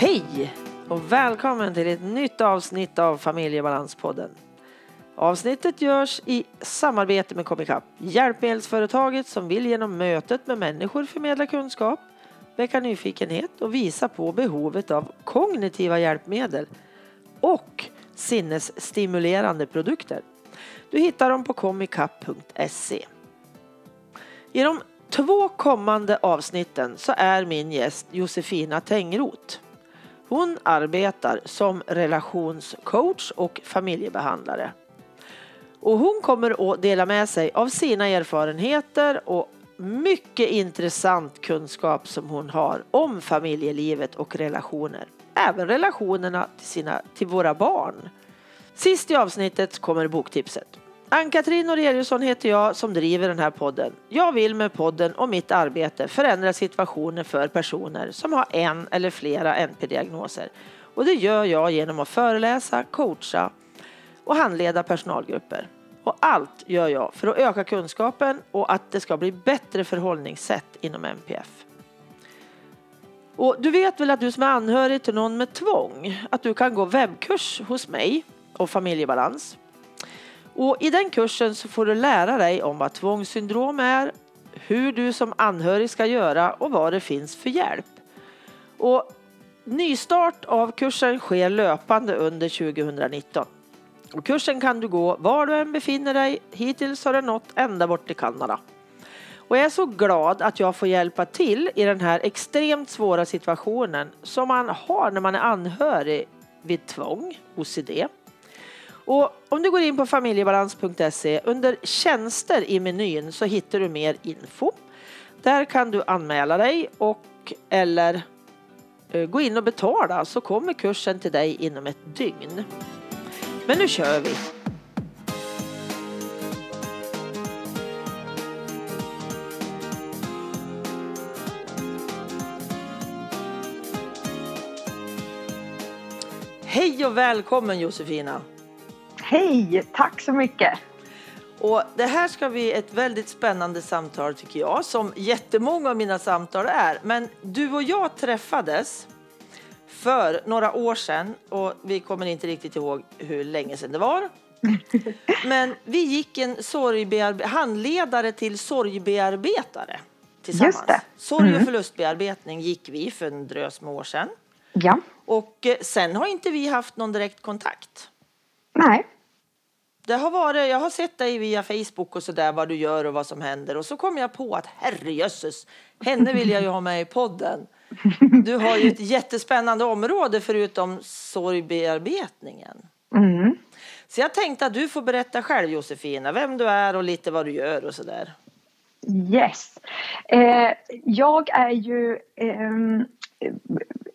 Hej och välkommen till ett nytt avsnitt av Familjebalanspodden. Avsnittet görs i samarbete med Comicap, hjälpmedelsföretaget som vill genom mötet med människor förmedla kunskap, väcka nyfikenhet och visa på behovet av kognitiva hjälpmedel och sinnesstimulerande produkter. Du hittar dem på comicap.se. I de två kommande avsnitten så är min gäst Josefina Tengroth. Hon arbetar som relationscoach och familjebehandlare. Och hon kommer att dela med sig av sina erfarenheter och mycket intressant kunskap som hon har om familjelivet och relationer. Även relationerna till, sina, till våra barn. Sist i avsnittet kommer boktipset. Ann-Katrin Noreliusson heter jag som driver den här podden. Jag vill med podden och mitt arbete förändra situationen för personer som har en eller flera NP-diagnoser. Och det gör jag genom att föreläsa, coacha och handleda personalgrupper. Och allt gör jag för att öka kunskapen och att det ska bli bättre förhållningssätt inom MPF. Och du vet väl att du som är anhörig till någon med tvång, att du kan gå webbkurs hos mig och familjebalans. Och I den kursen så får du lära dig om vad tvångssyndrom är, hur du som anhörig ska göra och vad det finns för hjälp. Och nystart av kursen sker löpande under 2019. Och kursen kan du gå var du än befinner dig. Hittills har den nått ända bort till Kanada. Och jag är så glad att jag får hjälpa till i den här extremt svåra situationen som man har när man är anhörig vid tvång, OCD. Och om du går in på familjebalans.se under tjänster i menyn så hittar du mer info. Där kan du anmäla dig och eller eh, gå in och betala så kommer kursen till dig inom ett dygn. Men nu kör vi! Hej och välkommen Josefina! Hej, tack så mycket! Och det här ska bli ett väldigt spännande samtal tycker jag, som jättemånga av mina samtal är. Men du och jag träffades för några år sedan och vi kommer inte riktigt ihåg hur länge sedan det var. Men vi gick en handledare till sorgbearbetare tillsammans. Just det. Sorg och mm. förlustbearbetning gick vi för en drös med år sedan. Ja. Och eh, sen har inte vi haft någon direkt kontakt. Nej. Det har varit, jag har sett dig via Facebook och sådär vad du gör och vad som händer och så kom jag på att herrejösses, henne vill jag ju ha med i podden. Du har ju ett jättespännande område förutom sorgbearbetningen. Mm. Så jag tänkte att du får berätta själv Josefina, vem du är och lite vad du gör och sådär. Yes. Eh, jag är ju eh,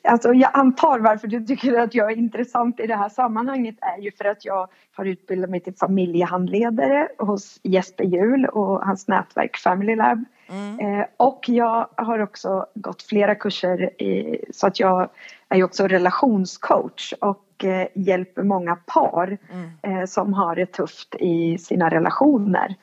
Alltså jag antar varför du tycker att jag är intressant i det här sammanhanget är ju för att jag har utbildat mig till familjehandledare hos Jesper Juhl och hans nätverk Family Lab. Mm. Eh, och jag har också gått flera kurser i, så att jag är ju också relationscoach och eh, hjälper många par mm. eh, som har det tufft i sina relationer.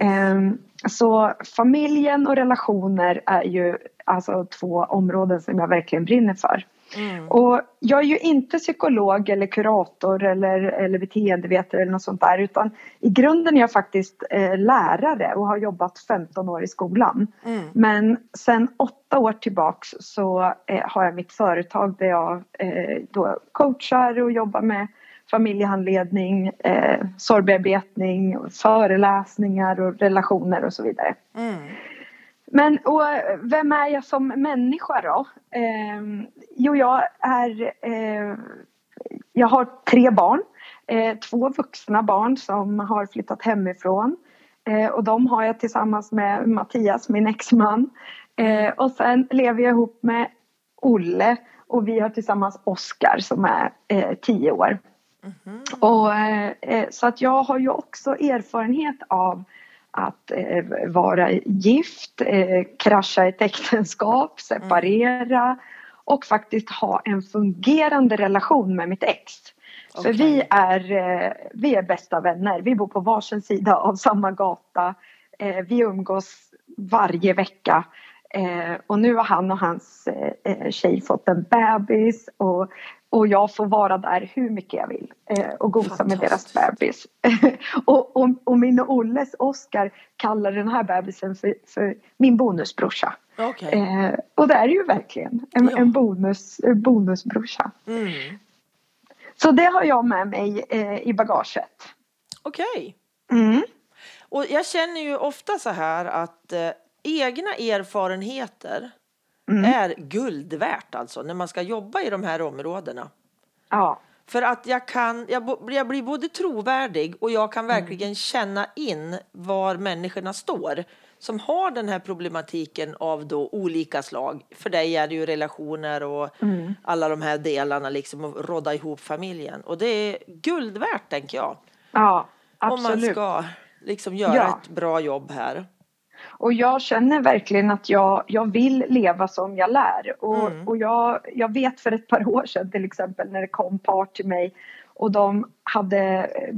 Ehm, så familjen och relationer är ju alltså två områden som jag verkligen brinner för. Mm. Och jag är ju inte psykolog eller kurator eller, eller beteendevetare eller något sånt där utan i grunden är jag faktiskt eh, lärare och har jobbat 15 år i skolan. Mm. Men sen åtta år tillbaks så eh, har jag mitt företag där jag eh, då coachar och jobbar med familjehandledning, eh, sorgbearbetning, föreläsningar och relationer och så vidare. Mm. Men och, vem är jag som människa då? Eh, jo, jag är... Eh, jag har tre barn. Eh, två vuxna barn som har flyttat hemifrån. Eh, och de har jag tillsammans med Mattias, min exman. Eh, och sen lever jag ihop med Olle och vi har tillsammans Oskar som är eh, tio år. Mm. Och, så att jag har ju också erfarenhet av att eh, vara gift, eh, krascha ett äktenskap, separera mm. och faktiskt ha en fungerande relation med mitt ex. Okay. För vi är, eh, vi är bästa vänner. Vi bor på varsin sida av samma gata. Eh, vi umgås varje vecka. Eh, och nu har han och hans eh, eh, tjej fått en bebis och, och jag får vara där hur mycket jag vill eh, och gosa med deras bebis. och, och, och, min och Olles Oskar kallar den här bebisen för, för min bonusbrorsa. Okay. Eh, och det är ju verkligen en, ja. en bonus, bonusbrorsa. Mm. Så det har jag med mig eh, i bagaget. Okej. Okay. Mm. Och jag känner ju ofta så här att eh, egna erfarenheter mm. är guld värt alltså när man ska jobba i de här områdena. Ja. För att jag kan, jag, jag blir både trovärdig och jag kan verkligen mm. känna in var människorna står som har den här problematiken av då olika slag. För dig är det ju relationer och mm. alla de här delarna liksom att råda ihop familjen. Och det är guld värt tänker jag. Ja, absolut. Om man ska liksom göra ja. ett bra jobb här. Och jag känner verkligen att jag, jag vill leva som jag lär. Och, mm. och jag, jag vet för ett par år sedan till exempel när det kom par till mig och de hade eh,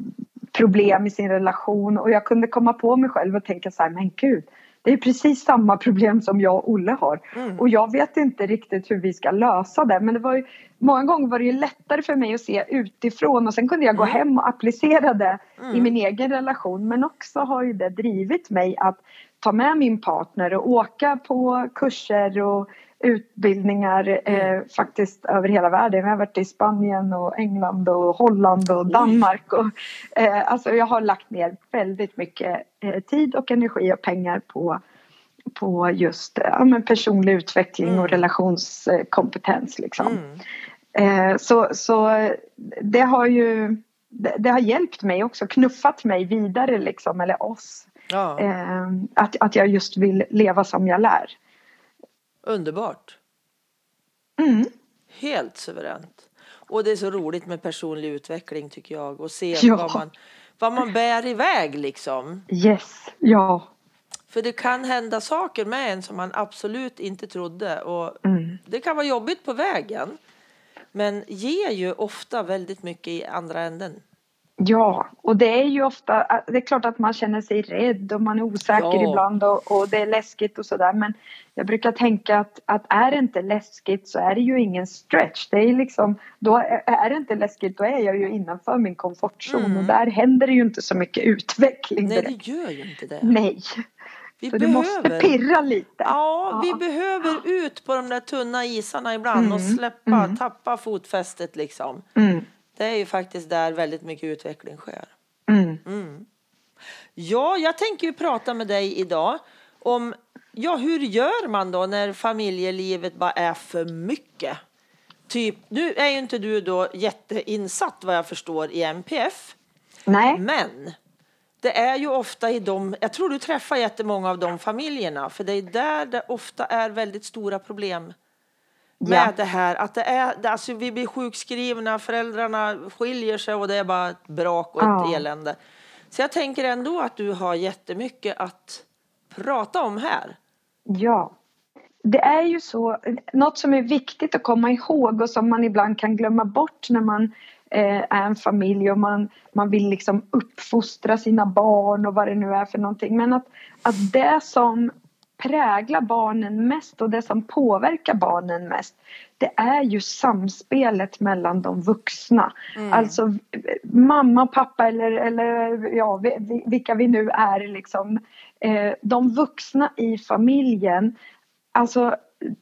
problem i sin relation och jag kunde komma på mig själv och tänka så här, men gud, det är precis samma problem som jag och Olle har. Mm. Och jag vet inte riktigt hur vi ska lösa det. Men det var ju, många gånger var det ju lättare för mig att se utifrån och sen kunde jag gå mm. hem och applicera det mm. i min egen relation. Men också har ju det drivit mig att ta med min partner och åka på kurser och utbildningar mm. eh, faktiskt över hela världen. Jag har varit i Spanien och England och Holland och Danmark. Och, eh, alltså jag har lagt ner väldigt mycket eh, tid och energi och pengar på, på just ja, men personlig utveckling mm. och relationskompetens. Liksom. Mm. Eh, så, så det har ju det, det, har hjälpt mig också, knuffat mig vidare liksom, eller oss. Ja. Eh, att, att jag just vill leva som jag lär. Underbart. Mm. Helt suveränt. Och det är så roligt med personlig utveckling tycker jag och se ja. vad, man, vad man bär iväg liksom. Yes, ja. För det kan hända saker med en som man absolut inte trodde och mm. det kan vara jobbigt på vägen. Men ger ju ofta väldigt mycket i andra änden. Ja, och det är ju ofta, det är klart att man känner sig rädd och man är osäker ja. ibland och, och, det är läskigt och sådär men jag brukar tänka att, att är det inte läskigt så är det ju ingen stretch. Det är liksom, då är, är det inte läskigt då är jag ju innanför min komfortzon mm. och där händer det ju inte så mycket utveckling. Nej, det gör ju inte det. Nej. Vi så behöver, det måste pirra lite. Ja, ja, vi behöver ut på de där tunna isarna ibland mm. och släppa, mm. tappa fotfästet liksom. Det är ju faktiskt där väldigt mycket utveckling sker. Mm. Mm. Ja, jag tänker ju prata med dig idag om ja, hur gör man då när familjelivet bara är för mycket? Typ, nu är ju inte du då jätteinsatt vad jag förstår i MPF. Nej. Men det är ju ofta i de, jag tror du träffar jättemånga av de familjerna, för det är där det ofta är väldigt stora problem med ja. det här att det är, alltså vi blir sjukskrivna, föräldrarna skiljer sig och det är bara ett brak och ett ja. elände. Så jag tänker ändå att du har jättemycket att prata om här. Ja. Det är ju så, något som är viktigt att komma ihåg och som man ibland kan glömma bort när man eh, är en familj och man, man vill liksom uppfostra sina barn och vad det nu är för någonting. Men att, att det som präglar barnen mest och det som påverkar barnen mest det är ju samspelet mellan de vuxna. Mm. Alltså mamma, pappa eller, eller ja, vilka vi nu är liksom. Eh, de vuxna i familjen, alltså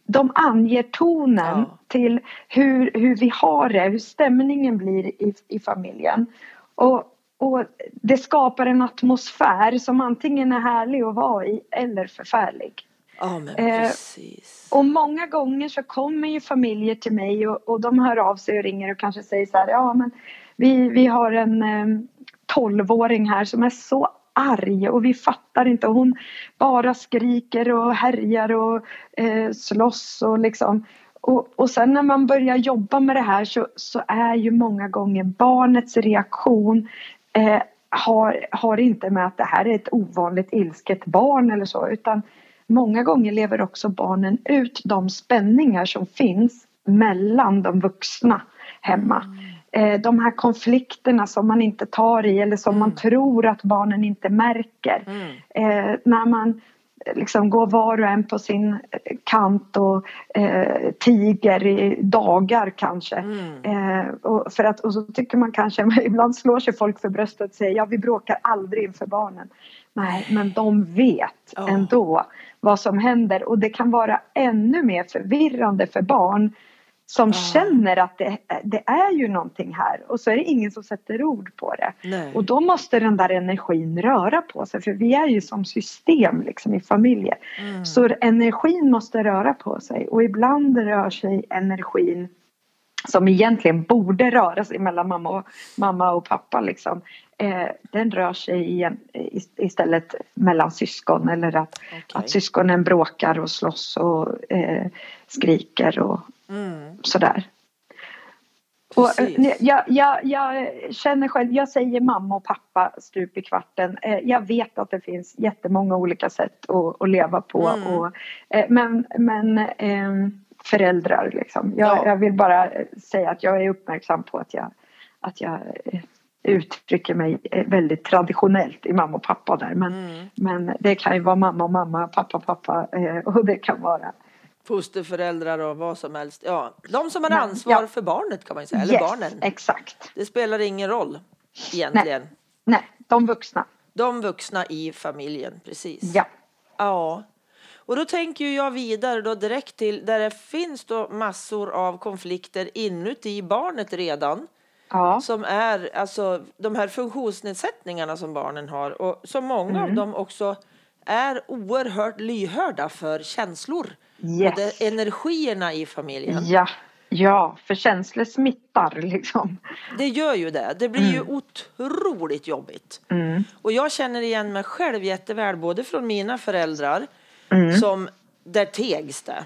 de anger tonen ja. till hur, hur vi har det, hur stämningen blir i, i familjen. Och och det skapar en atmosfär som antingen är härlig att vara i eller förfärlig. Ja, men eh, precis. Eh, och många gånger så kommer ju familjer till mig och, och de hör av sig och ringer och kanske säger så här, ja men vi, vi har en tolvåring eh, här som är så arg och vi fattar inte. Hon bara skriker och härjar och eh, slåss och liksom. Och, och sen när man börjar jobba med det här så, så är ju många gånger barnets reaktion eh, har, har inte med att det här är ett ovanligt ilsket barn eller så utan många gånger lever också barnen ut de spänningar som finns mellan de vuxna hemma. Mm. Eh, de här konflikterna som man inte tar i eller som mm. man tror att barnen inte märker. Mm. Eh, när man liksom går var och en på sin kant och eh, tiger i dagar kanske. Mm. Eh, och, för att, och så tycker man kanske, ibland slår sig folk för bröstet och säger ja vi bråkar aldrig inför barnen. Nej, men de vet oh. ändå vad som händer och det kan vara ännu mer förvirrande för barn som ah. känner att det, det, är ju någonting här och så är det ingen som sätter ord på det. Nej. Och då måste den där energin röra på sig för vi är ju som system liksom i familjer. Mm. Så energin måste röra på sig och ibland rör sig energin som egentligen borde röra sig mellan mamma och, mamma och pappa liksom. Eh, den rör sig igen, istället mellan syskon eller att, okay. att syskonen bråkar och slåss och eh, skriker och mm. sådär. Och, jag, jag, jag, känner själv, jag säger mamma och pappa stup i kvarten. Eh, jag vet att det finns jättemånga olika sätt att, att leva på. Mm. Och, eh, men men eh, föräldrar liksom. Jag, ja. jag, vill bara säga att jag är uppmärksam på att jag, att jag uttrycker mig väldigt traditionellt i mamma och pappa där. Men, mm. men det kan ju vara mamma och mamma, pappa och pappa och det kan vara fosterföräldrar och vad som helst. Ja, de som har ansvar ja. för barnet kan man säga, eller yes, barnen. Exakt. Det spelar ingen roll egentligen. Nej, Nej de vuxna. De vuxna i familjen, precis. Ja. Ja. Och då tänker jag vidare då direkt till där det finns då massor av konflikter inuti barnet redan. Ja. Som är alltså de här funktionsnedsättningarna som barnen har och som många mm. av dem också är oerhört lyhörda för känslor. Yes. Och energierna i familjen. Ja, ja, för känslor smittar liksom. Det gör ju det. Det blir mm. ju otroligt jobbigt. Mm. Och jag känner igen mig själv jätteväl, både från mina föräldrar mm. som där tegs det.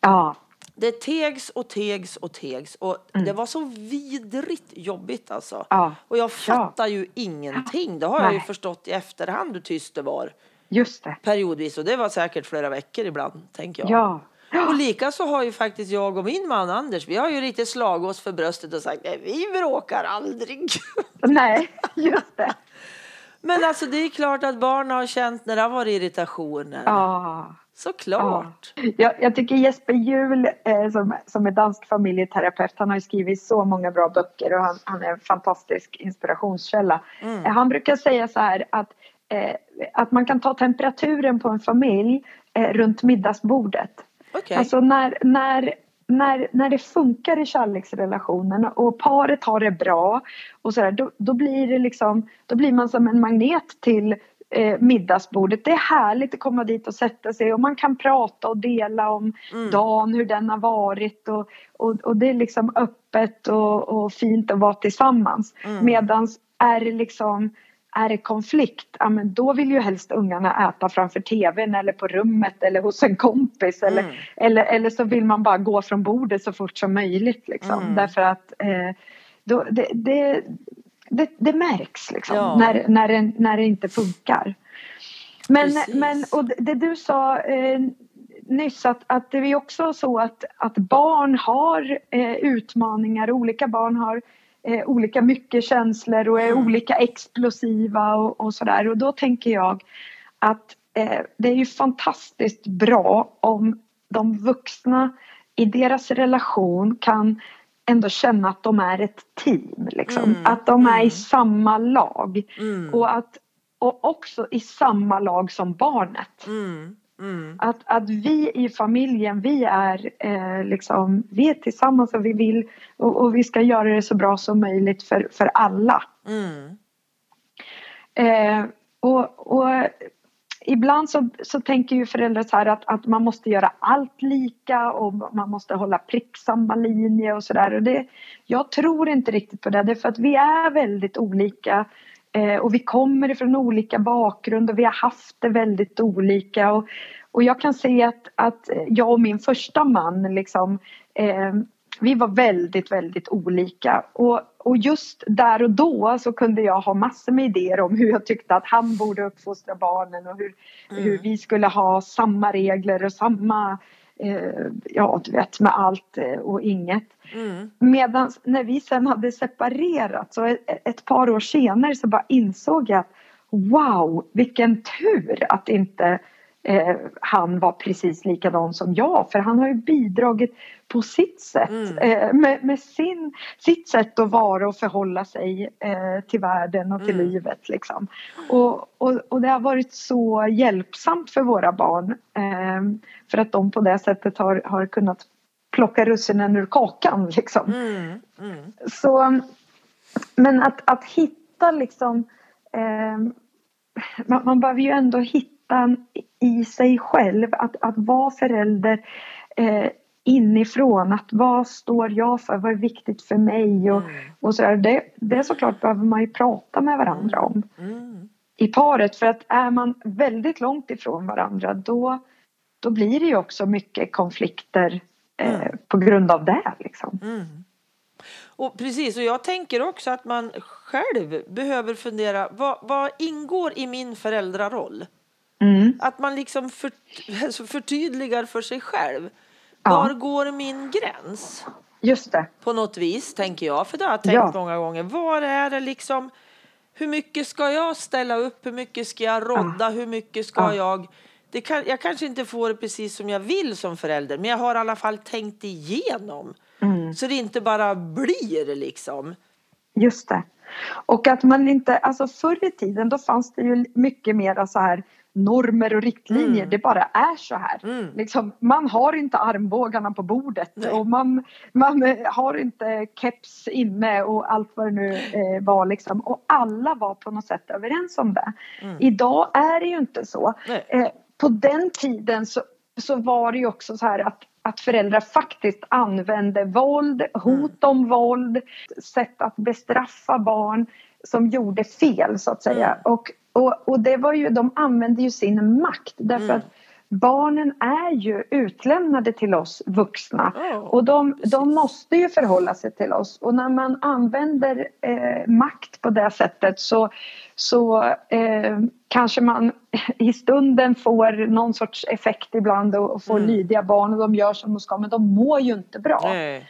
Ja. Det tegs och tegs och tegs och mm. det var så vidrigt jobbigt alltså. Ja. Och jag fattar ja. ju ingenting. Det har Nej. jag ju förstått i efterhand hur tyst det var. Just det. Periodvis och det var säkert flera veckor ibland, tänker jag. Ja. Och lika så har ju faktiskt jag och min man Anders, vi har ju riktigt slagit oss för bröstet och sagt nej, vi bråkar aldrig. Nej, just det. Men alltså det är klart att barn har känt när det har varit irritationer. Ja. Såklart. Ja. Jag, jag tycker Jesper Juhl eh, som, som är dansk familjeterapeut, han har skrivit så många bra böcker och han, han är en fantastisk inspirationskälla. Mm. Eh, han brukar säga så här att att man kan ta temperaturen på en familj eh, runt middagsbordet. Okay. Alltså när, när, när, när det funkar i kärleksrelationen och paret har det bra och så där, då, då, blir det liksom, då blir man som en magnet till eh, middagsbordet. Det är härligt att komma dit och sätta sig och man kan prata och dela om mm. dagen, hur den har varit och, och, och det är liksom öppet och, och fint att vara tillsammans. Mm. Medans är det liksom är det konflikt, ja men då vill ju helst ungarna äta framför tvn eller på rummet eller hos en kompis eller, mm. eller, eller så vill man bara gå från bordet så fort som möjligt liksom. Mm. Därför att eh, då, det, det, det, det, märks liksom ja. när, när, det, när det inte funkar. Men, men och det du sa eh, nyss att, att det är också så att, att barn har eh, utmaningar, olika barn har eh, olika mycket känslor och är mm. olika explosiva och, och sådär. Och då tänker jag att eh, det är ju fantastiskt bra om de vuxna i deras relation kan ändå känna att de är ett team. Liksom. Mm. Att de är mm. i samma lag. Mm. Och, att, och också i samma lag som barnet. Mm. Att, att vi i familjen, vi är, eh, liksom, vi är tillsammans och vi vill och, och, vi ska göra det så bra som möjligt för, för alla. Mm. Eh, och, och ibland så, så tänker ju föräldrar så här att, att man måste göra allt lika och man måste hålla prick samma linje och sådär. Jag tror inte riktigt på det, för att vi är väldigt olika och vi kommer ifrån olika bakgrund och vi har haft det väldigt olika. Och, och jag kan se att, att jag och min första man liksom, eh, vi var väldigt, väldigt olika. Och, och just där och då så kunde jag ha massor med idéer om hur jag tyckte att han borde uppfostra barnen och hur, mm. hur vi skulle ha samma regler och samma eh, ja du vet med allt eh, och inget. Mm. Medan när vi sen hade separerat så ett, ett, par år senare så bara insåg jag att wow vilken tur att inte eh, han var precis likadan som jag för han har ju bidragit på sitt sätt Mm. eh, med, med sin, sitt sätt att vara och förhålla sig eh, till världen och till Mm. livet liksom. Och, och, och det har varit så hjälpsamt för våra barn eh, för att de på det sättet har, har kunnat plocka russinen ur kakan liksom. Mm. Mm. Så, men att, att hitta liksom eh, man, man behöver ju ändå hitta i sig själv att, att vara förälder eh, inifrån. Att vad står jag för? Vad är viktigt för mig? Och, Mm. och så där. Det, det såklart behöver man ju prata med varandra om Mm. i paret. För att är man väldigt långt ifrån varandra då, då blir det ju också mycket konflikter eh, Mm. på grund av det. Liksom. Mm. Och precis, och jag tänker också att man själv behöver fundera, vad, vad ingår i min föräldraroll? Mm. Att man liksom för, alltså förtydligar för sig själv. Ja. Var går min gräns? Just det. På något vis, tänker jag. För det har jag tänkt Ja. många gånger. Var är det liksom, hur mycket ska jag ställa upp? Hur mycket ska jag rodda? Hur mycket ska Ja. jag... Det kan, jag kanske inte får det precis som jag vill som förälder, men jag har i alla fall tänkt igenom. Mm. Så det inte bara blir liksom. Just det. Och att man inte, alltså förr i tiden då fanns det ju mycket mer så här normer och riktlinjer. Mm. Det bara är så här. Mm. Liksom, man har inte armbågarna på bordet Nej. och man, man eh, har inte keps inne och allt vad det nu eh, var. Liksom. Och alla var på något sätt överens om det. Mm. Idag är det ju inte så. Eh, på den tiden så, så var det ju också så här att, att föräldrar faktiskt använde våld, hot om våld, sätt att bestraffa barn som gjorde fel så att säga. Mm. Och, och, och det var ju, de använde ju sin makt därför Mm. att barnen är ju utlämnade till oss vuxna. Ja, Och de, de måste ju förhålla sig till oss. Och när man använder eh, makt på det sättet så, så eh, kanske man i stunden får någon sorts effekt ibland och, och får Mm. lydiga barn och de gör som de ska men de mår ju inte bra. Nej.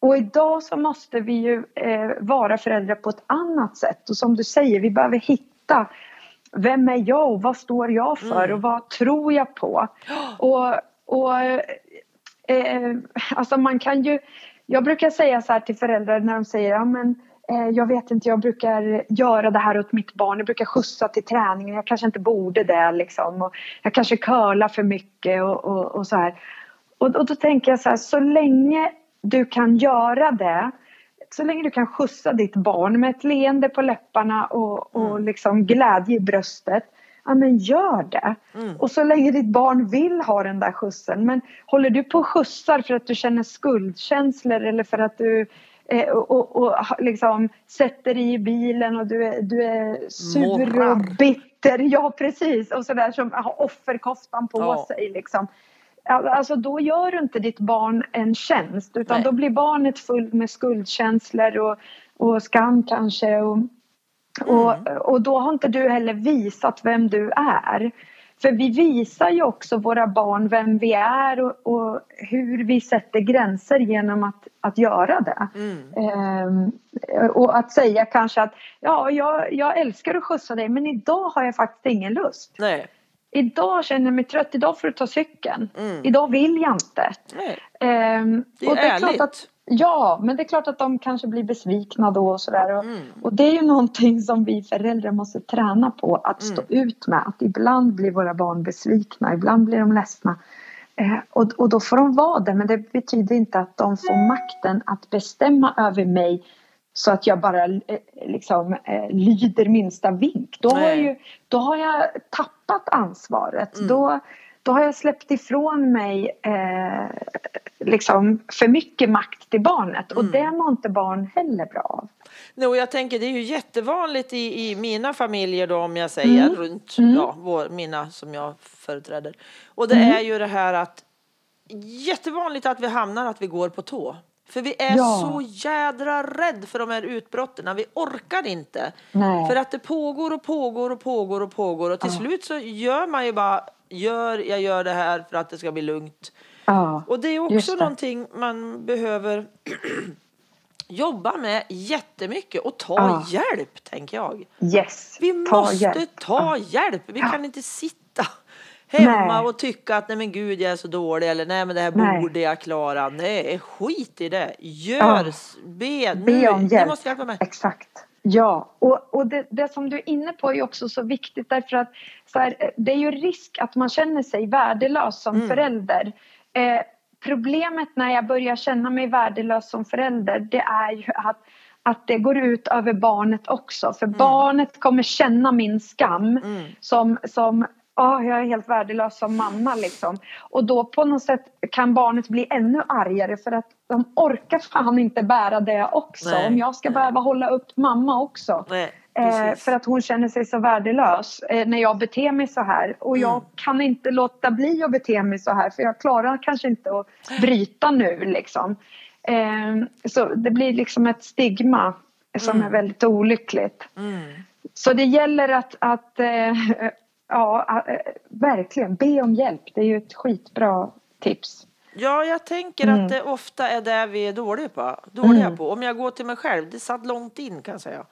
Och idag så måste vi ju eh, vara föräldrar på ett annat sätt och som du säger vi behöver hitta vem är jag och vad står jag för Mm. och vad tror jag på? Och, och eh, alltså man kan ju, jag brukar säga så här till föräldrar när de säger ja men eh, jag vet inte, jag brukar göra det här åt mitt barn. Jag brukar skjutsa till träningen. Jag kanske inte borde det liksom. Och jag kanske curlar för mycket och, och, och så här. Och, och då tänker jag så här, så länge du kan göra det så länge du kan skjutsa ditt barn med ett leende på läpparna och, och Mm. liksom glädje i bröstet. Ja men gör det. Mm. Och så länge ditt barn vill ha den där skjutsen. Men håller du på och skjutsar för att du känner skuldkänslor eller för att du eh, och, och, liksom sätter dig i bilen och du är, du är sur Morrar. och bitter. Ja precis och sådär som har offerkoftan på Ja. sig liksom. Alltså då gör du inte ditt barn en tjänst utan Nej. då blir barnet fullt med skuldkänslor och, och skam kanske. Och, och, Mm. och då har inte du heller visat vem du är. För vi visar ju också våra barn vem vi är och, och hur vi sätter gränser genom att, att göra det. Mm. Ehm, och att säga kanske att ja, jag, jag älskar att skjutsa dig men idag har jag faktiskt ingen lust. Nej. Idag känner jag mig trött, idag får du ta cykeln. Mm. Idag vill jag inte. Nej. Ehm, Det är och ärligt. klart att, ja, men det är klart att de kanske blir besvikna då och sådär. Och, Mm. och det är ju någonting som vi föräldrar måste träna på att stå Mm. ut med. Att ibland blir våra barn besvikna, ibland blir de ledsna. Eh, och, och då får de vara det, men det betyder inte att de får makten att bestämma över mig så att jag bara eh, liksom eh, lyder minsta vink. Då har, ju, då har jag tappat ansvaret. Mm. Då, då har jag släppt ifrån mig eh, liksom för mycket makt till barnet och Mm. det mår inte barn heller bra av. Och jag tänker det är ju jättevanligt i, i mina familjer då om jag säger Mm. runt Mm. Ja, vår, mina som jag företräder. Och det Mm. är ju det här att jättevanligt att vi hamnar att vi går på tå. För vi är Ja. så jädra rädd för de här utbrotten. Vi orkar inte. Nej. För att det pågår och pågår och pågår och pågår och till Ja. slut så gör man ju bara gör, jag gör det här för att det ska bli lugnt. Ja. Och det är Just också det. någonting man behöver jobba med jättemycket och ta hjälp, tänker jag. Yes. Vi Ta måste hjälp. ta hjälp. Vi kan inte sitta hemma Nej. och tycka att nej men gud jag är så dålig eller nej men det här Nej. borde jag klara. Nej, skit i det. Gör, Ja. be, Be nu. om Ni hjälp. måste hjälpa mig. Exakt. Ja, och, och det, det som du är inne på är också så viktigt därför att så här, det är ju risk att man känner sig värdelös som Mm. förälder. Eh, problemet när jag börjar känna mig värdelös som förälder det är ju att, att det går ut över barnet också. För barnet kommer känna min skam Mm. som, som Ja, jag är helt värdelös som mamma liksom. Och då på något sätt kan barnet bli ännu argare för att de orkar fan inte bära det också. Nej, Om jag ska nej. behöva hålla upp mamma också. Nej, Eh, för att hon känner sig så värdelös eh, när jag beter mig så här. Och jag Mm. kan inte låta bli att bete mig så här för jag klarar kanske inte att bryta nu liksom. Eh, så det blir liksom ett stigma som Mm. är väldigt olyckligt. Mm. Så det gäller att, att eh, ja, eh, verkligen be om hjälp. Det är ju ett skitbra tips. Ja, jag tänker Mm. att det ofta är det vi är dåliga på. Dåliga Mm. på. Om jag går till mig själv, det satt långt in kan jag säga.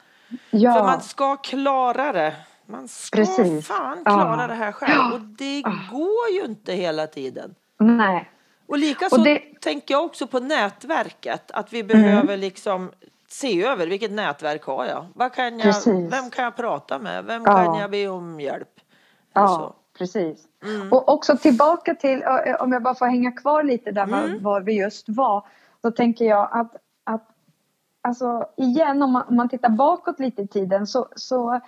Ja, För man ska klara det. Man ska Precis. fan Ja. klara det här själv. Ja. Och det går ju inte hela tiden. nej. Och likaså det- Mm. tänker jag också på nätverket. Att vi behöver liksom se över vilket nätverk har jag? Vad kan jag Precis. vem kan jag prata med? Vem Ja. kan jag be om hjälp? Ja, så. precis. Mm. Och också tillbaka till, eh, om jag bara får hänga kvar lite där Mm. var vi just var. Så tänker jag att, att alltså igen om man, om man tittar bakåt lite i tiden så, så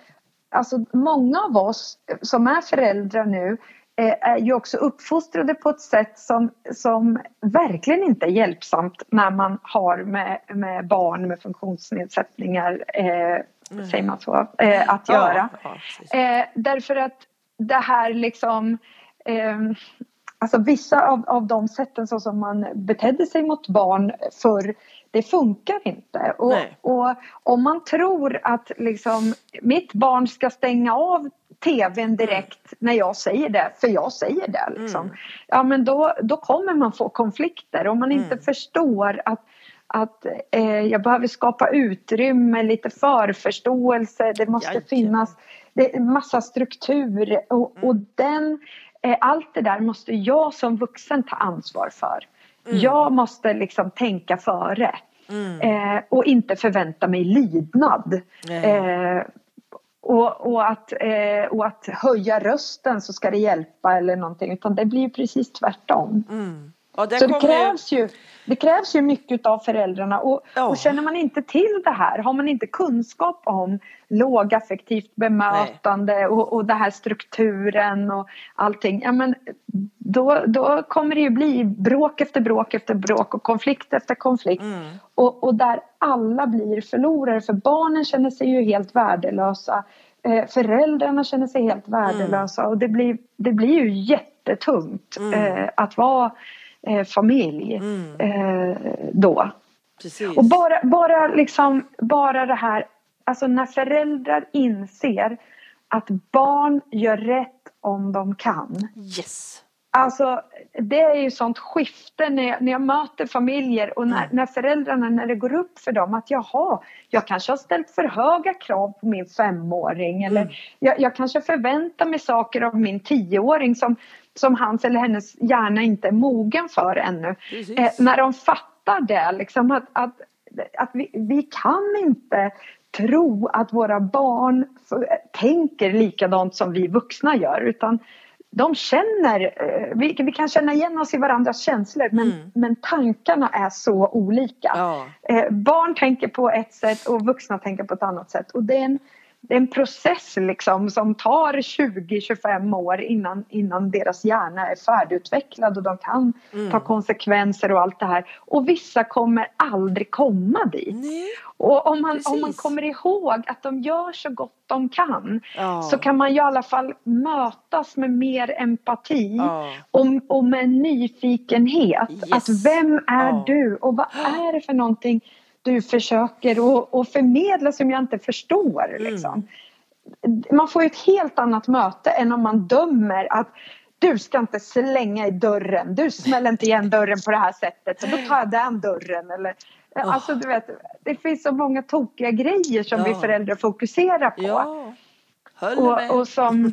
alltså många av oss som är föräldrar nu eh, är ju också uppfostrade på ett sätt som, som verkligen inte är hjälpsamt när man har med, med barn med funktionsnedsättningar, eh, säger man så, eh, att göra. Ja, precis. Eh, därför att det här liksom eh, Alltså vissa av, av de sätten så som man betedde sig mot barn förr det funkar inte. Och, och om man tror att liksom mitt barn ska stänga av tvn direkt när jag säger det, för jag säger det liksom. Mm. Ja men då, då kommer man få konflikter om man inte Mm. förstår att att eh, jag behöver skapa utrymme, lite förförståelse, det måste Jajamän. finnas det är massa struktur och, och Mm. den, eh, allt det där måste jag som vuxen ta ansvar för. Mm. Jag måste liksom tänka före Mm. eh, och inte förvänta mig lydnad. Nej. Eh, och, och, att, eh, och att höja rösten så ska det hjälpa eller någonting utan det blir precis tvärtom. Mm. Ja, Så det krävs, ju, det krävs ju mycket av föräldrarna och, Ja. och känner man inte till det här, har man inte kunskap om lågaffektivt bemötande och, och det här strukturen och allting, ja men då, då kommer det ju bli bråk efter bråk efter bråk och konflikt efter konflikt Mm. och, och där alla blir förlorare för barnen känner sig ju helt värdelösa eh, föräldrarna känner sig helt värdelösa och det blir, det blir ju jättetungt Mm. eh, att vara eh, familj Mm. eh, då. Precis. Och bara, bara, liksom, bara det här, alltså när föräldrar inser att barn gör rätt om de kan. Yes. Alltså det är ju sånt skifte när jag, när jag möter familjer och när, Mm. när föräldrarna, när det går upp för dem att jaha, jag kanske har ställt för höga krav på min femåring eller Mm. jag, jag kanske förväntar mig saker av min tioåring som, som hans eller hennes hjärna inte är mogen för ännu. Eh, när de fattar det, liksom att, att, att vi, vi kan inte tro att våra barn f- tänker likadant som vi vuxna gör utan de känner, eh, vi, vi kan känna igen oss i varandras känslor men, Mm. men tankarna är så olika. Ja. Eh, barn tänker på ett sätt och vuxna tänker på ett annat sätt. Och det är en, det är en process liksom som tar 20-25 år innan, innan deras hjärna är färdigutvecklad och de kan Mm. ta konsekvenser och allt det här. Och vissa kommer aldrig komma dit. Nej. Och om man, om man kommer ihåg att de gör så gott de kan Ja. så kan man i alla fall mötas med mer empati Ja. och, och med nyfikenhet. Yes. Att vem är Ja. du och vad är det för någonting du försöker och förmedla som jag inte förstår. Mm. Liksom. Man får ett helt annat möte än om man dömer att du ska inte slänga i dörren, du smäller inte igen dörren på det här sättet så då tar jag den dörren. Eller, Oh. Alltså du vet, det finns så många tokiga grejer som vi Ja. föräldrar fokuserar på. Ja. Och, och som,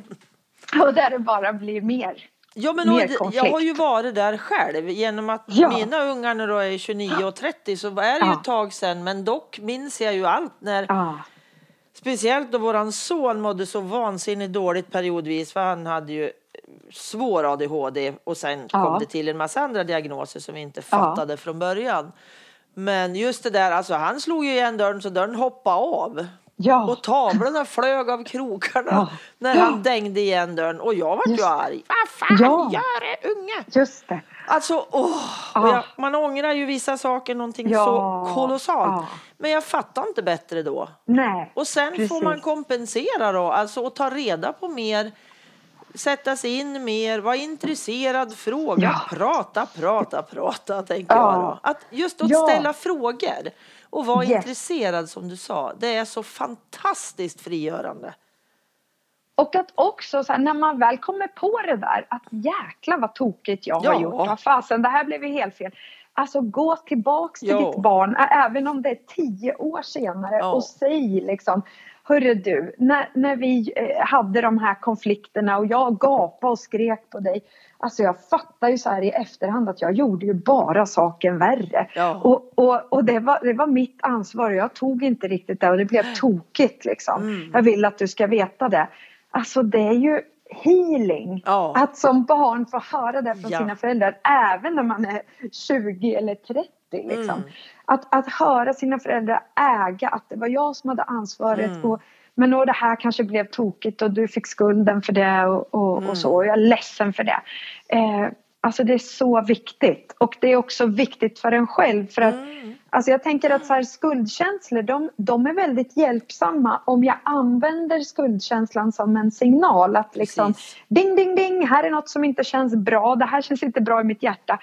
Och där det bara blir mer. Ja, men mer och, konflikt. jag har ju varit där själv genom att Ja. mina ungar nu då är 29 och 30 så är det ju Ja. ett tag sedan men dock minns jag ju allt när Ja, speciellt då våran son mådde så vansinnigt dåligt periodvis för han hade ju svår ADHD och sen Ja. kom det till en massa andra diagnoser som vi inte fattade från början. Men just det där, alltså han slog ju igen dörren så dörren hoppade av. ja. Och tavlorna flög av krokarna Ja. när Ja. han dängde igen dörren. Och jag vart ju arg. Vad fan Ja. gör det unge? just det. Alltså, åh, Ja. och jag, man ångrar ju vissa saker någonting Ja. så kolossalt. Ja. Men jag fattar inte bättre då. Nej. Och sen får Precis. man kompensera då, alltså och ta reda på mer, sätta sig in mer, vara intresserad, fråga, Ja. prata, prata, prata, tänker Ja. jag då. Att just att Ja. ställa frågor och vara Yes. intresserad som du sa, det är så fantastiskt frigörande. Och att också så här, när man väl kommer på det där att jäkla vad tokigt jag Ja. har gjort. Vad fasen, det här blev ju helt fel. Alltså gå tillbaks till Ja. ditt barn, även om det är tio år senare Ja. och säg liksom Hörru du, när, när vi eh, hade de här konflikterna och jag gapade och skrek på dig. Alltså jag fattar ju så här i efterhand att jag gjorde ju bara saken värre. Ja. Och, och, och det, var, det var mitt ansvar och jag tog inte riktigt det och det blev tokigt liksom. Mm. Jag vill att du ska veta det. Alltså det är ju healing. Ja. Att som barn få höra det från Ja. sina föräldrar även när man är 20 eller 30. Liksom. Mm. Att, att höra sina föräldrar äga att det var jag som hade ansvaret. Mm. Och, men och det här kanske blev tokigt och du fick skulden för det och, och, Mm. och så. Och jag är ledsen för det. Eh, alltså det är så viktigt. Och det är också viktigt för en själv. För att Mm. Alltså jag tänker att så här, skuldkänslor de, de är väldigt hjälpsamma om jag använder skuldkänslan som en signal. Att liksom Precis. ding ding ding, här är något som inte känns bra, det här känns inte bra i mitt hjärta.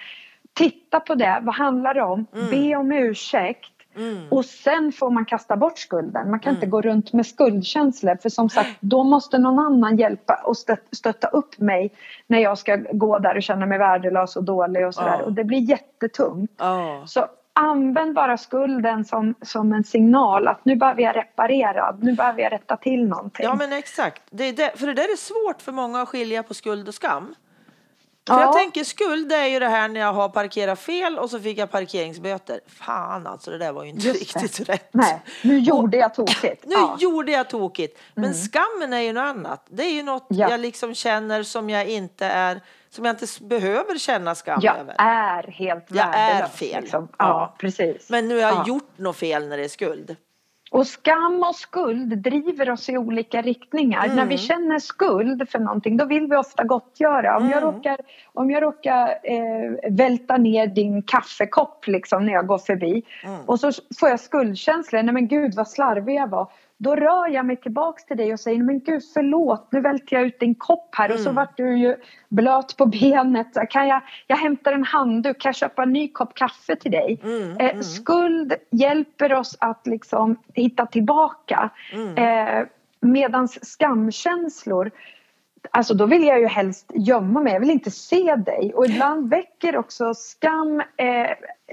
Titta på det, vad handlar det om? Mm. Be om ursäkt. Mm. Och sen får man kasta bort skulden. Man kan inte gå runt med skuldkänslor för som sagt då måste någon annan hjälpa och stö- stötta upp mig när jag ska gå där och känna mig värdelös och dålig och sådär. Ja. Och det blir jättetungt. Ja. Så använd bara skulden som, som en signal att nu behöver jag reparera, nu behöver jag rätta till någonting. Ja men exakt. Det det, för det där är svårt för många att skilja på skuld och skam. För Ja. jag tänker skuld det är ju det här när jag har parkerat fel och så fick jag parkeringsböter. Fan alltså det där var ju inte Just det. riktigt rätt. Nej, nu gjorde jag tokigt. Nu Ja. Mm. gjorde jag tokigt. Men skammen är ju något annat. Det är ju något Ja. jag liksom känner som jag inte är, som jag inte behöver känna skam Jag över. är helt Jag är värdelös, fel. Liksom. Ja. Precis. Men nu har jag Ja. gjort något fel när det är skuld. Och skam och skuld driver oss i olika riktningar. Mm. När vi känner skuld för någonting då vill vi ofta gottgöra. Om jag Mm. råkar, om jag råkar eh, välta ner din kaffekopp liksom, när jag går förbi Mm. och så får jag skuldkänslor. Nej men gud vad slarvig jag var. Då rör jag mig tillbaks till dig och säger men gud förlåt nu välte jag ut din kopp här och så Mm. vart du ju blöt på benet. Kan jag, jag hämtar en handduk, kan jag köpa en ny kopp kaffe till dig? Mm, Eh, mm. skuld hjälper oss att liksom hitta tillbaka. Mm. Eh, Medan skamkänslor, alltså då vill jag ju helst gömma mig, jag vill inte se dig. Och ibland väcker också skam eh,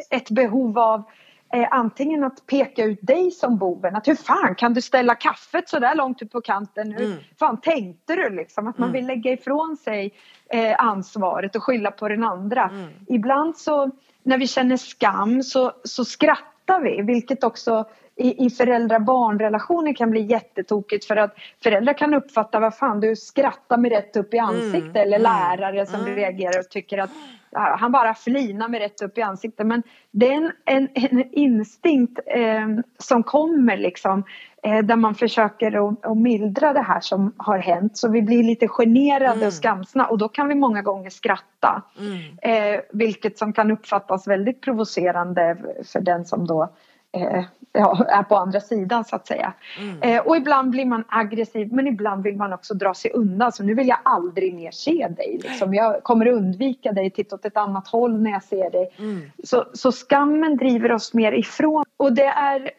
ett behov av eh, antingen att peka ut dig som boven. Att hur fan kan du ställa kaffet så där långt ut på kanten? Hur Mm. fan tänkte du liksom? Att man Mm. vill lägga ifrån sig eh, ansvaret och skylla på den andra. Mm. Ibland så när vi känner skam så, så skrattar vi vilket också i, i föräldrar-barn-relationer kan bli jättetokigt för att föräldrar kan uppfatta vad fan du skrattar med rätt upp i ansiktet Mm, eller mm, lärare som mm. reagerar och tycker att han bara flinar med rätt upp i ansiktet. Men det är en, en, en instinkt eh, som kommer liksom där man försöker att, att mildra det här som har hänt så vi blir lite generade Mm. och skamsna och då kan vi många gånger skratta. Mm. Eh, vilket som kan uppfattas väldigt provocerande för den som då eh, ja, är på andra sidan så att säga. Mm. Eh, och ibland blir man aggressiv men ibland vill man också dra sig undan. Så nu vill jag aldrig mer se dig. Liksom. Jag kommer undvika dig, titta åt ett annat håll när jag ser dig. Mm. Så, så skammen driver oss mer ifrån. Och det är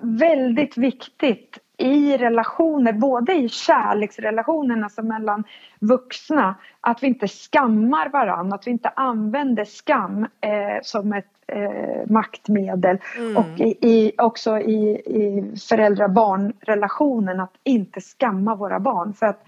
väldigt viktigt i relationer, både i kärleksrelationerna alltså mellan vuxna, att vi inte skammar varandra, att vi inte använder skam eh, som ett eh, maktmedel. Mm. Och i, i, också i, i föräldrar-barn-relationen, att inte skamma våra barn. För att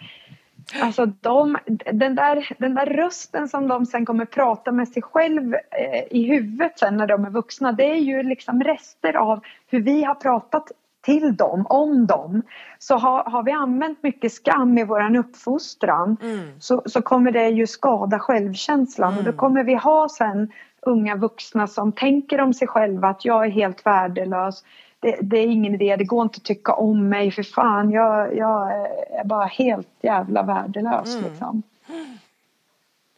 Alltså de, den, där, den där rösten som de sen kommer prata med sig själv eh, i huvudet sen när de är vuxna, det är ju liksom rester av hur vi har pratat till dem, om dem. Så har, har vi använt mycket skam i våran uppfostran mm. så, så kommer det ju skada självkänslan mm. och då mm. kommer vi ha sen unga vuxna som tänker om sig själva att jag är helt värdelös det, det, är ingen idé, det går inte att tycka om mig för fan. Jag, jag är bara helt jävla värdelös mm. liksom.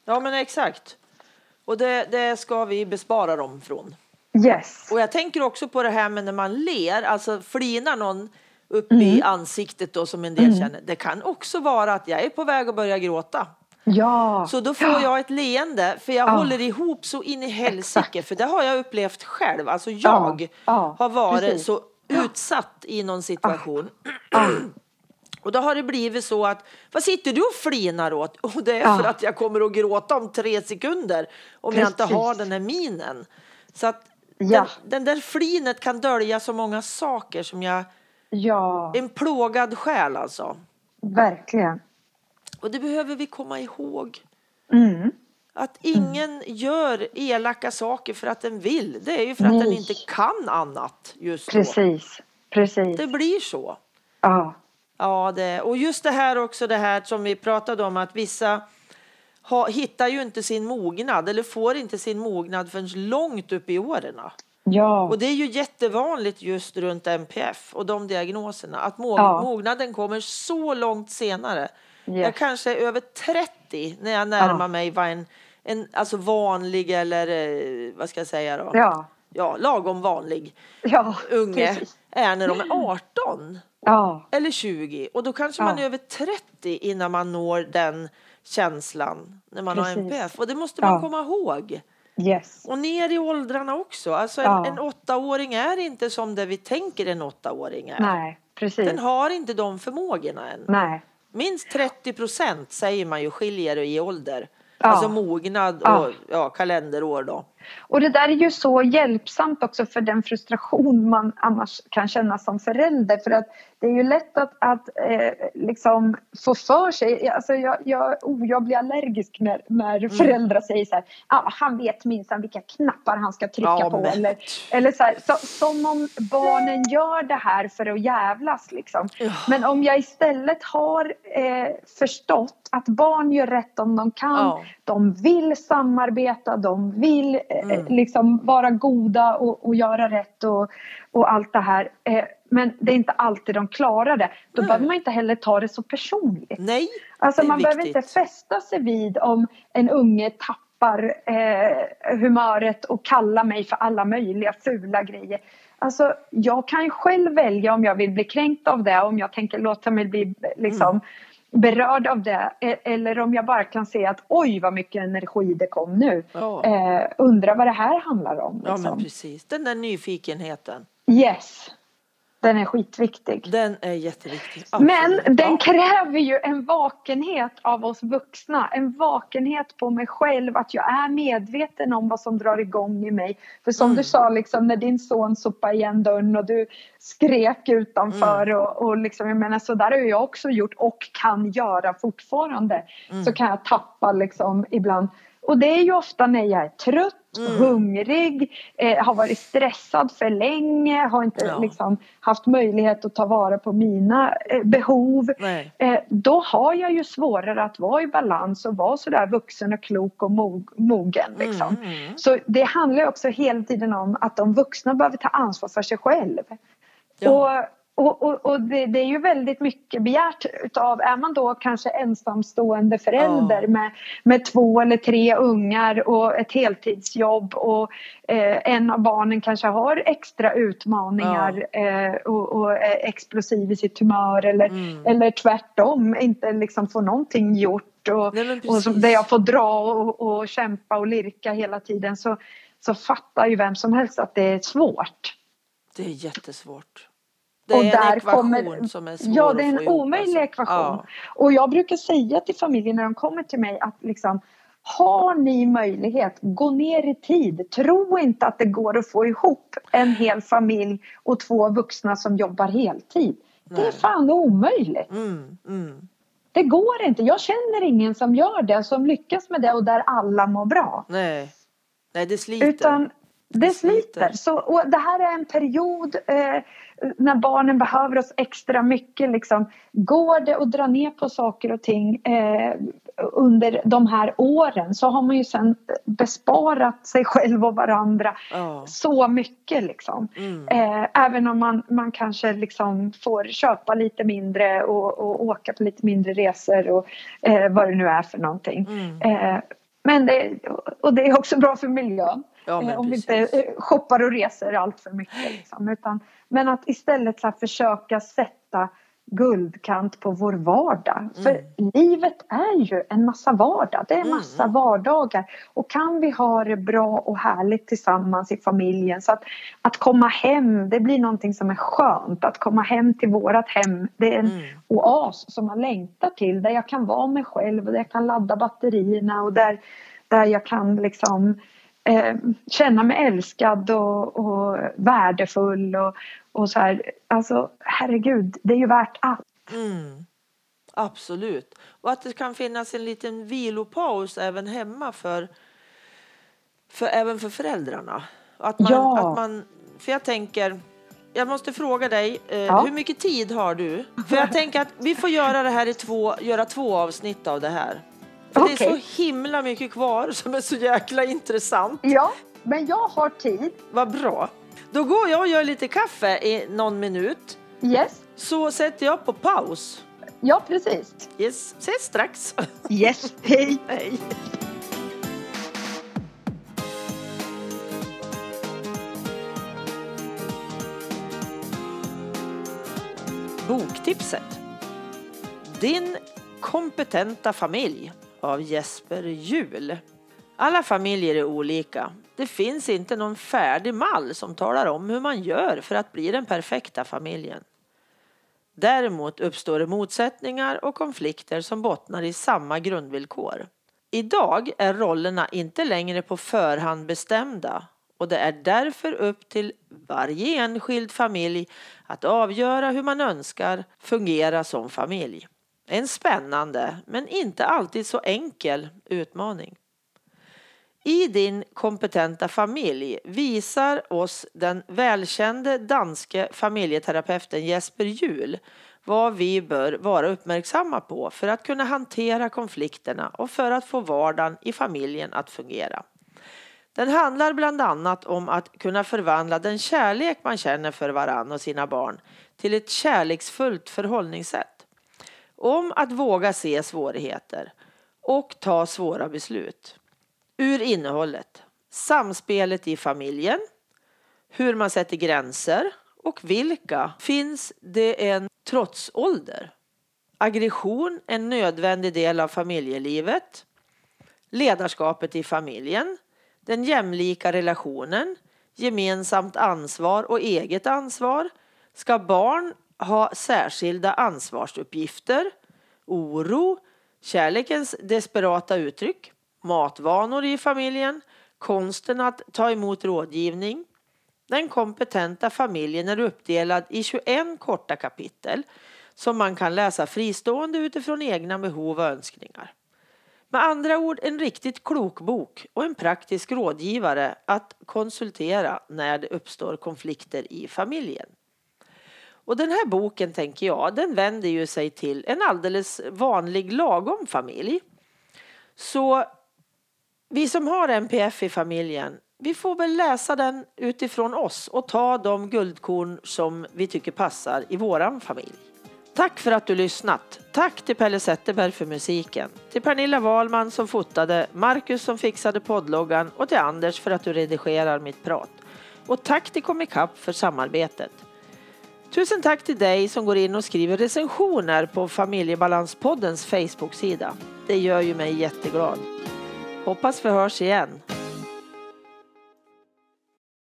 Ja men exakt. Och det, det ska vi bespara dem från. Yes. Och jag tänker också på det här med när man ler, alltså flinar någon upp mm. i ansiktet då som en del mm. känner. Det kan också vara att jag är på väg att börja gråta. Ja. Så då får ja. jag ett leende för jag ja. håller ihop så in i helsike för det har jag upplevt själv. Alltså jag ja. har varit Precis. så utsatt i någon situation. Och då har det blivit så att, vad sitter du och flinar åt? Och det är för att jag kommer att gråta om tre sekunder om Precis. jag inte har den här minen. Så att den, den, där flinet kan dölja så många saker som jag... Ja. En plågad själ alltså. Verkligen. Och det behöver vi komma ihåg. Mm. Att ingen mm. gör elaka saker för att den vill. Det är ju för att Nej. den inte kan annat just Precis. Då. Precis. Det blir så. Ja. Ja, det, och just det här också det här som vi pratade om att vissa ha, hittar ju inte sin mognad eller får inte sin mognad förrän långt upp i åren. Ja. Och det är ju jättevanligt just runt MPF och de diagnoserna att mog ja. mognaden kommer så långt senare Yes. Jag kanske är över 30 när jag närmar ja. mig vad en, en alltså vanlig eller eh, vad ska jag säga då? Ja. Ja, lagom vanlig ja, unge precis. är när de är 18 ja. eller 20 och då kanske man är över 30 innan man når den känslan när man precis. har NPF och det måste man komma ihåg. Yes. Och ner i åldrarna också. Alltså en, en åttaåring är inte som det vi tänker en åttaåring är. Nej, precis. Den har inte de förmågorna än. Nej. Minst 30 procent säger man ju skiljer i ålder. Ja. Alltså mognad och ja. ja. kalenderår då. Och det där är ju så hjälpsamt också för den frustration man annars kan känna som förälder. För att det är ju lätt att, att eh, liksom få för sig, alltså jag, jag, oh, jag blir allergisk när, när mm. föräldrar säger så här, ah, han vet minsann vilka knappar han ska trycka ja, på. Eller, eller så, här, så som om barnen gör det här för att jävlas liksom. Ja. Men om jag istället har eh, förstått att barn gör rätt om de kan, ja. de vill samarbeta, de vill eh, mm. liksom vara goda och, och göra rätt och, och allt det här. Men det är inte alltid de klarar det. Då mm. behöver man inte heller ta det så personligt. Nej, alltså man viktigt. behöver inte fästa sig vid om en unge tappar eh, humöret och kalla mig för alla möjliga fula grejer. Alltså, jag kan själv välja om jag vill bli kränkt av det, om jag tänker låta mig bli liksom, mm berörd av det e- eller om jag bara kan se att oj vad mycket energi det kom nu. Ja. Eh, undrar vad det här handlar om. Liksom. Ja men liksom. precis, den där nyfikenheten. Yes. Den är skitviktig. Den är jätteviktig. Absolut. Men den kräver ju en vakenhet av oss vuxna. En vakenhet på mig själv, att jag är medveten om vad som drar igång i mig. För som mm. du sa, liksom, när din son sopade igen dörren och du skrek utanför mm. och, och liksom, jag menar så där har jag också gjort och kan göra fortfarande. Mm. Så kan jag tappa liksom ibland och det är ju ofta när jag är trött, mm. hungrig, eh, har varit stressad för länge, har inte ja. liksom, haft möjlighet att ta vara på mina eh, behov. Eh, då har jag ju svårare att vara i balans och vara sådär vuxen och klok och mog mogen. Liksom. Mm, mm. Så det handlar också hela tiden om att de vuxna behöver ta ansvar för sig själv. Ja. Och och, och, och det, det, är ju väldigt mycket begärt utav, är man då kanske ensamstående förälder ja. med, med två eller tre ungar och ett heltidsjobb och eh, en av barnen kanske har extra utmaningar ja. eh, och, och, är explosiv i sitt humör eller, mm. eller tvärtom inte liksom får någonting gjort och, Nej, och som, där jag får dra och, och kämpa och lirka hela tiden så, så fattar ju vem som helst att det är svårt. Det är jättesvårt. Det är en ekvation kommer, som är svår Ja, det är en omöjlig alltså. ekvation. Ja. Och jag brukar säga till familjen när de kommer till mig att liksom har ni möjlighet, gå ner i tid. Tro inte att det går att få ihop en hel familj och två vuxna som jobbar heltid. Nej. Det är fan omöjligt. Mm, mm. Det går inte. Jag känner ingen som gör det, som lyckas med det och där alla mår bra. Nej, Nej det sliter. Utan det sliter. Så, och det här är en period eh, när barnen behöver oss extra mycket. Liksom. Går det att dra ner på saker och ting eh, under de här åren så har man ju sen besparat sig själv och varandra oh. så mycket. Liksom. Mm. Eh, även om man, man kanske liksom får köpa lite mindre och, och åka på lite mindre resor och eh, vad det nu är för någonting. Mm. Eh, men det, och det är också bra för miljön. Ja, eh, om vi inte eh, shoppar och reser allt för mycket. Liksom. Utan, men att istället här, försöka sätta guldkant på vår vardag. Mm. För livet är ju en massa vardag. Det är en mm. massa mm. vardagar. Och kan vi ha det bra och härligt tillsammans i familjen så att, att komma hem, det blir någonting som är skönt. Att komma hem till vårat hem, det är en mm. oas som man längtar till. Där jag kan vara mig själv och där jag kan ladda batterierna och där, där jag kan liksom eh, känna mig älskad och, och värdefull och, och så här. Alltså herregud, det är ju värt allt. Mm. Absolut. Och att det kan finnas en liten vilopaus även hemma för, för även för föräldrarna. Att man, ja. att man, för jag tänker, jag måste fråga dig, eh, ja. hur mycket tid har du? För jag tänker att vi får göra det här i två, göra två avsnitt av det här. För okay. det är så himla mycket kvar som är så jäkla intressant. Ja, men jag har tid. Vad bra. Då går jag och gör lite kaffe i någon minut. Yes. Så sätter jag på paus. Ja, precis. Yes, ses strax. Yes, hej. hej. Boktipset. Din kompetenta familj av Jesper Jul. Alla familjer är olika. Det finns inte någon färdig mall som talar om hur man gör för att bli den perfekta familjen. Däremot uppstår det motsättningar och konflikter som bottnar i samma grundvillkor. Idag är rollerna inte längre på förhand bestämda och det är därför upp till varje enskild familj att avgöra hur man önskar fungera som familj. En spännande, men inte alltid så enkel utmaning. I din kompetenta familj visar oss den välkände danske familjeterapeuten Jesper Juhl vad vi bör vara uppmärksamma på för att kunna hantera konflikterna och för att få vardagen i familjen att fungera. Den handlar bland annat om att kunna förvandla den kärlek man känner för varann och sina barn till ett kärleksfullt förhållningssätt om att våga se svårigheter och ta svåra beslut. Ur innehållet, samspelet i familjen, hur man sätter gränser och vilka finns det en trotsålder. Aggression, en nödvändig del av familjelivet. Ledarskapet i familjen. Den jämlika relationen. Gemensamt ansvar och eget ansvar. Ska barn ha särskilda ansvarsuppgifter, oro, kärlekens desperata uttryck, matvanor i familjen, konsten att ta emot rådgivning. Den kompetenta familjen är uppdelad i 21 korta kapitel som man kan läsa fristående utifrån egna behov och önskningar. Med andra ord en riktigt klok bok och en praktisk rådgivare att konsultera när det uppstår konflikter i familjen. Och den här boken tänker jag, den vänder ju sig till en alldeles vanlig lagom familj. Så vi som har NPF i familjen, vi får väl läsa den utifrån oss och ta de guldkorn som vi tycker passar i våran familj. Tack för att du lyssnat. Tack till Pelle Zetterberg för musiken. Till Pernilla Wahlman som fotade, Marcus som fixade poddloggan och till Anders för att du redigerar mitt prat. Och tack till Comicap för samarbetet. Tusen tack till dig som går in och skriver recensioner på Familjebalanspoddens Facebook-sida. Det gör ju mig jätteglad. Hoppas vi hörs igen.